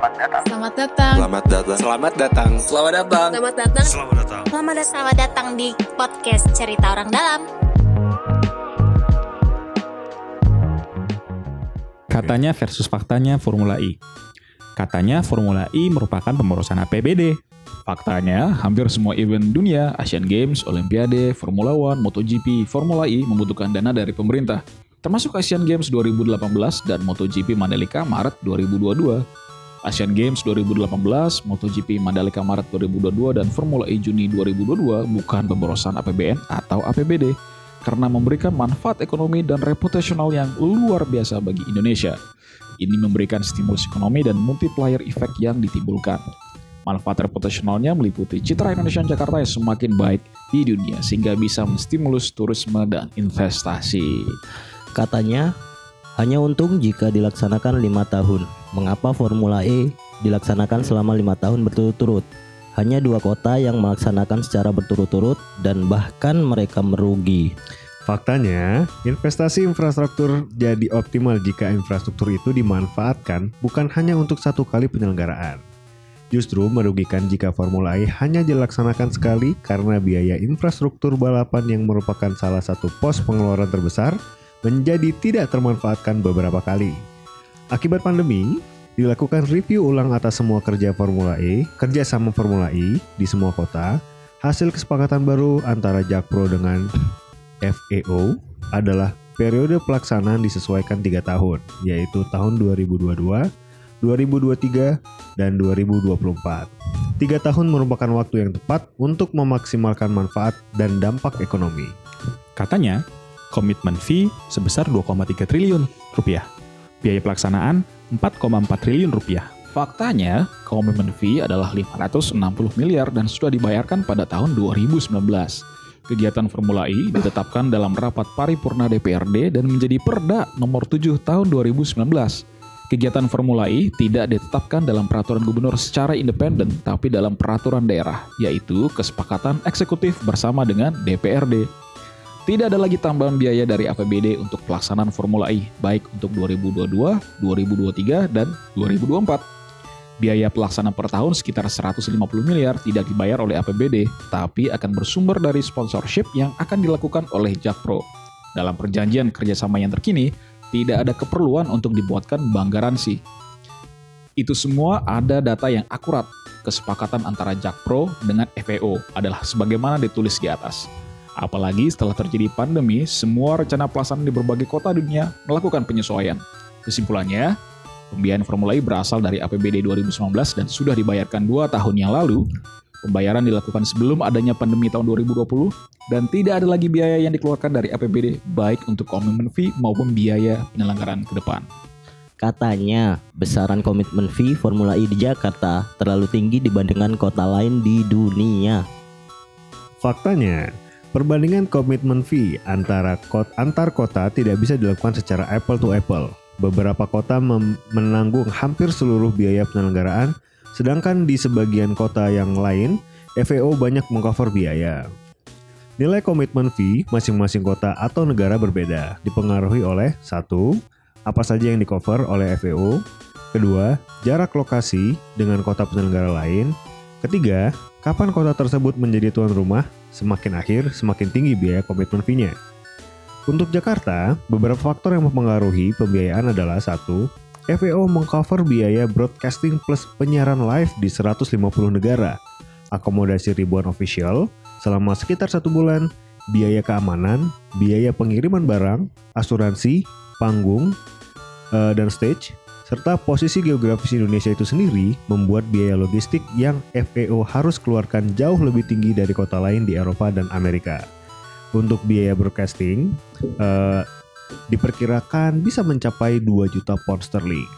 Selamat datang. Selamat datang. Selamat datang. Selamat datang. Selamat datang. Selamat datang. Selamat datang. Selamat datang. Selamat datang di podcast Cerita Orang Dalam. Katanya versus faktanya Formula E. Katanya Formula E merupakan pemborosan APBD. Faktanya, hampir semua event dunia, Asian Games, Olimpiade, Formula One, MotoGP, Formula E membutuhkan dana dari pemerintah. Termasuk Asian Games 2018 dan MotoGP Mandalika Maret 2022. Asian Games 2018, MotoGP Mandalika Maret 2022, dan Formula E Juni 2022 bukan pemborosan APBN atau APBD karena memberikan manfaat ekonomi dan reputasional yang luar biasa bagi Indonesia. Ini memberikan stimulus ekonomi dan multiplier effect yang ditimbulkan. Manfaat reputasionalnya meliputi citra Indonesia Jakarta yang semakin baik di dunia sehingga bisa menstimulus turisme dan investasi. Katanya, hanya untung jika dilaksanakan lima tahun. Mengapa Formula E dilaksanakan selama lima tahun berturut-turut? Hanya dua kota yang melaksanakan secara berturut-turut dan bahkan mereka merugi. Faktanya, investasi infrastruktur jadi optimal jika infrastruktur itu dimanfaatkan bukan hanya untuk satu kali penyelenggaraan. Justru merugikan jika Formula E hanya dilaksanakan sekali karena biaya infrastruktur balapan yang merupakan salah satu pos pengeluaran terbesar menjadi tidak termanfaatkan beberapa kali. Akibat pandemi, dilakukan review ulang atas semua kerja Formula E, kerjasama Formula E di semua kota, hasil kesepakatan baru antara Jakpro dengan FEO adalah periode pelaksanaan disesuaikan tiga tahun, yaitu tahun 2022, 2023, dan 2024. Tiga tahun merupakan waktu yang tepat untuk memaksimalkan manfaat dan dampak ekonomi. Katanya, komitmen fee sebesar 2,3 triliun rupiah. Biaya pelaksanaan 4,4 triliun rupiah. Faktanya, komitmen fee adalah 560 miliar dan sudah dibayarkan pada tahun 2019. Kegiatan Formula E ditetapkan dalam rapat paripurna DPRD dan menjadi Perda nomor 7 tahun 2019. Kegiatan Formula E tidak ditetapkan dalam peraturan gubernur secara independen, tapi dalam peraturan daerah, yaitu kesepakatan eksekutif bersama dengan DPRD. Tidak ada lagi tambahan biaya dari APBD untuk pelaksanaan Formula E, baik untuk 2022, 2023, dan 2024. Biaya pelaksanaan per tahun sekitar 150 miliar tidak dibayar oleh APBD, tapi akan bersumber dari sponsorship yang akan dilakukan oleh Jakpro. Dalam perjanjian kerjasama yang terkini, tidak ada keperluan untuk dibuatkan bank garansi. Itu semua ada data yang akurat. Kesepakatan antara Jakpro dengan FEO adalah sebagaimana ditulis di atas. Apalagi setelah terjadi pandemi, semua rencana pelaksanaan di berbagai kota dunia melakukan penyesuaian. Kesimpulannya, pembiayaan Formula E berasal dari APBD 2019 dan sudah dibayarkan dua tahun yang lalu. Pembayaran dilakukan sebelum adanya pandemi tahun 2020 dan tidak ada lagi biaya yang dikeluarkan dari APBD baik untuk komitmen fee maupun biaya penyelenggaraan ke depan. Katanya, besaran komitmen fee Formula E di Jakarta terlalu tinggi dibandingkan kota lain di dunia. Faktanya, perbandingan komitmen fee antara kot antar kota tidak bisa dilakukan secara apple to apple. Beberapa kota menanggung hampir seluruh biaya penyelenggaraan, sedangkan di sebagian kota yang lain, FAO banyak mengcover biaya. Nilai komitmen fee masing-masing kota atau negara berbeda, dipengaruhi oleh satu, apa saja yang di-cover oleh FAO, kedua, jarak lokasi dengan kota penyelenggara lain, ketiga, kapan kota tersebut menjadi tuan rumah, semakin akhir semakin tinggi biaya komitmen fee-nya. Untuk Jakarta, beberapa faktor yang mempengaruhi pembiayaan adalah satu, FAO mengcover biaya broadcasting plus penyiaran live di 150 negara, akomodasi ribuan official selama sekitar satu bulan, biaya keamanan, biaya pengiriman barang, asuransi, panggung, uh, dan stage, serta posisi geografis Indonesia itu sendiri membuat biaya logistik yang FAO harus keluarkan jauh lebih tinggi dari kota lain di Eropa dan Amerika. Untuk biaya broadcasting, uh, diperkirakan bisa mencapai 2 juta pound sterling.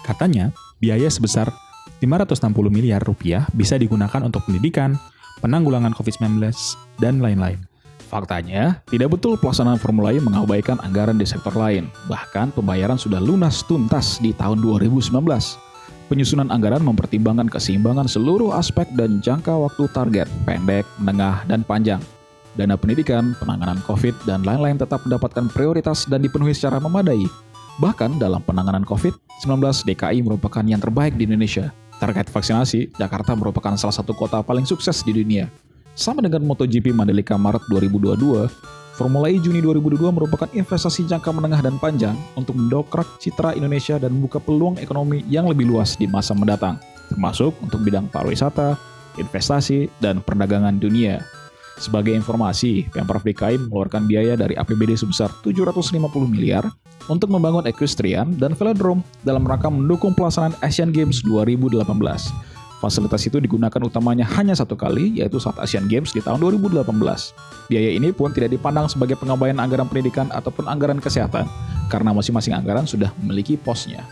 Katanya, biaya sebesar 560 miliar rupiah bisa digunakan untuk pendidikan, penanggulangan COVID-19, dan lain-lain. Faktanya, tidak betul pelaksanaan Formula E mengabaikan anggaran di sektor lain. Bahkan pembayaran sudah lunas tuntas di tahun 2019. Penyusunan anggaran mempertimbangkan keseimbangan seluruh aspek dan jangka waktu target, pendek, menengah, dan panjang. Dana pendidikan, penanganan COVID, dan lain-lain tetap mendapatkan prioritas dan dipenuhi secara memadai. Bahkan dalam penanganan COVID-19, DKI merupakan yang terbaik di Indonesia. Terkait vaksinasi, Jakarta merupakan salah satu kota paling sukses di dunia. Sama dengan MotoGP Mandalika Maret 2022, Formula E Juni 2022 merupakan investasi jangka menengah dan panjang untuk mendokrak citra Indonesia dan membuka peluang ekonomi yang lebih luas di masa mendatang, termasuk untuk bidang pariwisata, investasi, dan perdagangan dunia. Sebagai informasi, Pemprov DKI mengeluarkan biaya dari APBD sebesar 750 miliar untuk membangun equestrian dan velodrome dalam rangka mendukung pelaksanaan Asian Games 2018. Fasilitas itu digunakan utamanya hanya satu kali, yaitu saat Asian Games di tahun 2018. Biaya ini pun tidak dipandang sebagai pengabaian anggaran pendidikan ataupun anggaran kesehatan, karena masing-masing anggaran sudah memiliki posnya.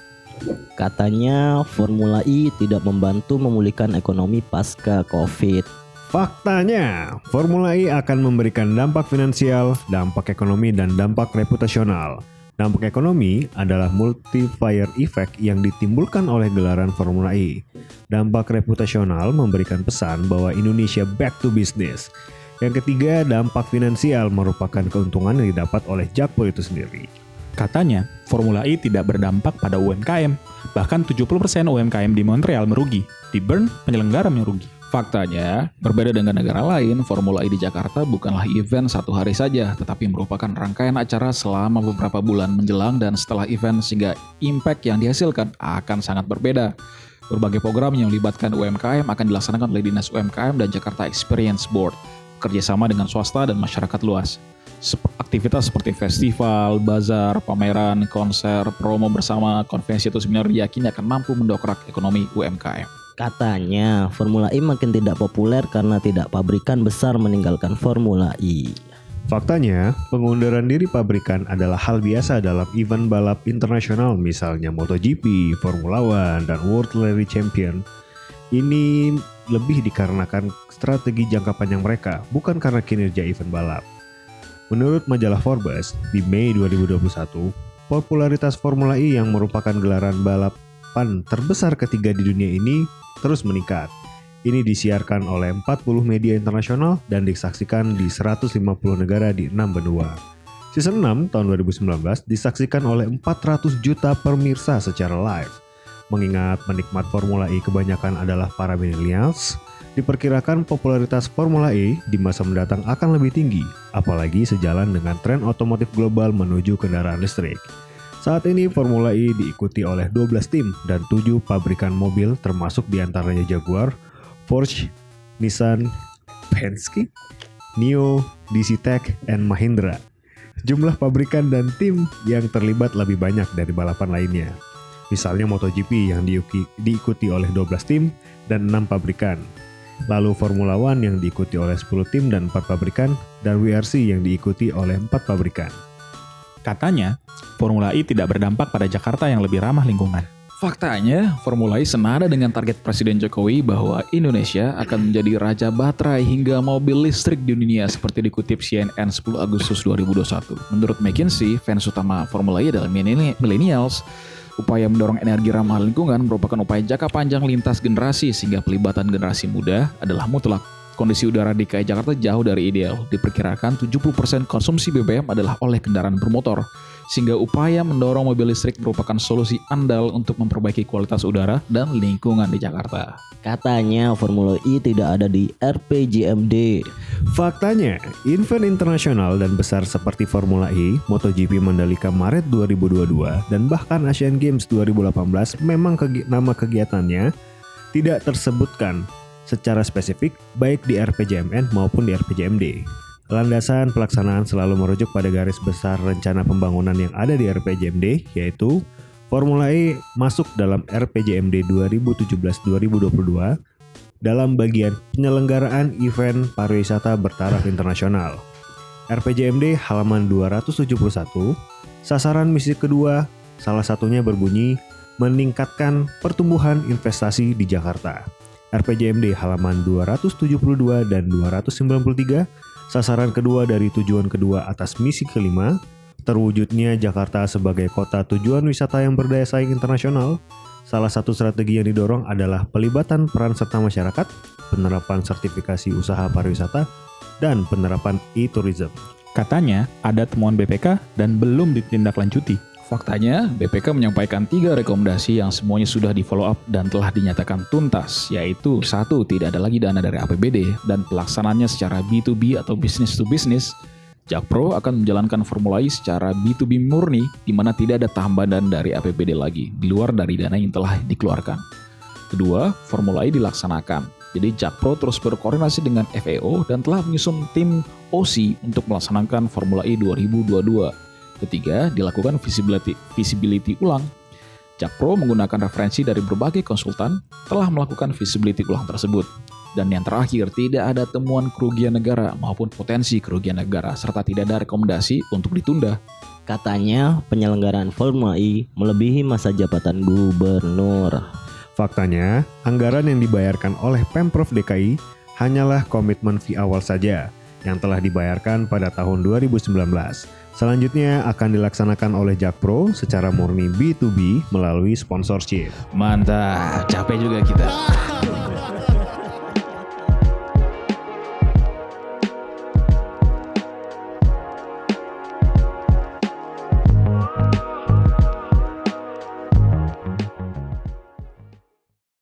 Katanya Formula E tidak membantu memulihkan ekonomi pasca COVID. Faktanya, Formula E akan memberikan dampak finansial, dampak ekonomi, dan dampak reputasional. Dampak ekonomi adalah multiplier effect yang ditimbulkan oleh gelaran Formula E. Dampak reputasional memberikan pesan bahwa Indonesia back to business. Yang ketiga, dampak finansial merupakan keuntungan yang didapat oleh Jakpro itu sendiri. Katanya, Formula E tidak berdampak pada UMKM. Bahkan 70% UMKM di Montreal merugi. Di Bern, penyelenggara merugi. Faktanya, berbeda dengan negara lain, Formula E di Jakarta bukanlah event satu hari saja, tetapi merupakan rangkaian acara selama beberapa bulan menjelang dan setelah event sehingga impact yang dihasilkan akan sangat berbeda. Berbagai program yang melibatkan UMKM akan dilaksanakan oleh Dinas UMKM dan Jakarta Experience Board, kerjasama dengan swasta dan masyarakat luas. Aktivitas seperti festival, bazar, pameran, konser, promo bersama, konvensi atau seminar diyakini akan mampu mendokrak ekonomi UMKM. Katanya Formula E makin tidak populer karena tidak pabrikan besar meninggalkan Formula E. Faktanya, pengunduran diri pabrikan adalah hal biasa dalam event balap internasional misalnya MotoGP, Formula One, dan World Rally Champion. Ini lebih dikarenakan strategi jangka panjang mereka, bukan karena kinerja event balap. Menurut majalah Forbes, di Mei 2021, popularitas Formula E yang merupakan gelaran balapan terbesar ketiga di dunia ini terus meningkat. Ini disiarkan oleh 40 media internasional dan disaksikan di 150 negara di 6 benua. Season 6 tahun 2019 disaksikan oleh 400 juta pemirsa secara live. Mengingat penikmat Formula E kebanyakan adalah para millennials, diperkirakan popularitas Formula E di masa mendatang akan lebih tinggi, apalagi sejalan dengan tren otomotif global menuju kendaraan listrik. Saat ini Formula E diikuti oleh 12 tim dan 7 pabrikan mobil termasuk di antaranya Jaguar, Porsche, Nissan, Penske, NIO, DC Tech, dan Mahindra. Jumlah pabrikan dan tim yang terlibat lebih banyak dari balapan lainnya. Misalnya MotoGP yang diikuti oleh 12 tim dan 6 pabrikan. Lalu Formula One yang diikuti oleh 10 tim dan 4 pabrikan, dan WRC yang diikuti oleh 4 pabrikan. Katanya, Formula E tidak berdampak pada Jakarta yang lebih ramah lingkungan. Faktanya, Formula E senada dengan target Presiden Jokowi bahwa Indonesia akan menjadi raja baterai hingga mobil listrik di dunia seperti dikutip CNN 10 Agustus 2021. Menurut McKinsey, fans utama Formula E adalah millennials. Upaya mendorong energi ramah lingkungan merupakan upaya jangka panjang lintas generasi sehingga pelibatan generasi muda adalah mutlak. Kondisi udara di DKI Jakarta jauh dari ideal. Diperkirakan 70% konsumsi BBM adalah oleh kendaraan bermotor. Sehingga upaya mendorong mobil listrik merupakan solusi andal untuk memperbaiki kualitas udara dan lingkungan di Jakarta. Katanya Formula E tidak ada di RPJMD. Faktanya, event internasional dan besar seperti Formula E, MotoGP Mandalika Maret 2022, dan bahkan Asian Games 2018 memang kegi nama kegiatannya tidak tersebutkan secara spesifik baik di RPJMN maupun di RPJMD. Landasan pelaksanaan selalu merujuk pada garis besar rencana pembangunan yang ada di RPJMD yaitu Formula E masuk dalam RPJMD 2017-2022 dalam bagian penyelenggaraan event pariwisata bertaraf internasional. RPJMD halaman 271, sasaran misi kedua salah satunya berbunyi meningkatkan pertumbuhan investasi di Jakarta. RPJMD halaman 272 dan 293, sasaran kedua dari tujuan kedua atas misi kelima, terwujudnya Jakarta sebagai kota tujuan wisata yang berdaya saing internasional, salah satu strategi yang didorong adalah pelibatan peran serta masyarakat, penerapan sertifikasi usaha pariwisata, dan penerapan e-tourism. Katanya ada temuan BPK dan belum ditindaklanjuti. Faktanya, BPK menyampaikan tiga rekomendasi yang semuanya sudah di follow up dan telah dinyatakan tuntas, yaitu satu, tidak ada lagi dana dari APBD dan pelaksananya secara B2B atau business to business. Jakpro akan menjalankan Formula E secara B2B murni, di mana tidak ada tambahan dari APBD lagi, di luar dari dana yang telah dikeluarkan. Kedua, Formula E dilaksanakan. Jadi Jakpro terus berkoordinasi dengan FAO dan telah menyusun tim OC untuk melaksanakan Formula E 2022 Ketiga, dilakukan visibility, visibility ulang. Jakpro menggunakan referensi dari berbagai konsultan telah melakukan visibility ulang tersebut. Dan yang terakhir, tidak ada temuan kerugian negara maupun potensi kerugian negara serta tidak ada rekomendasi untuk ditunda. Katanya penyelenggaraan Formula E melebihi masa jabatan gubernur. Faktanya, anggaran yang dibayarkan oleh Pemprov DKI hanyalah komitmen fee awal saja yang telah dibayarkan pada tahun 2019 Selanjutnya akan dilaksanakan oleh Jakpro secara murni B2B melalui sponsorship. Mantap, capek juga kita.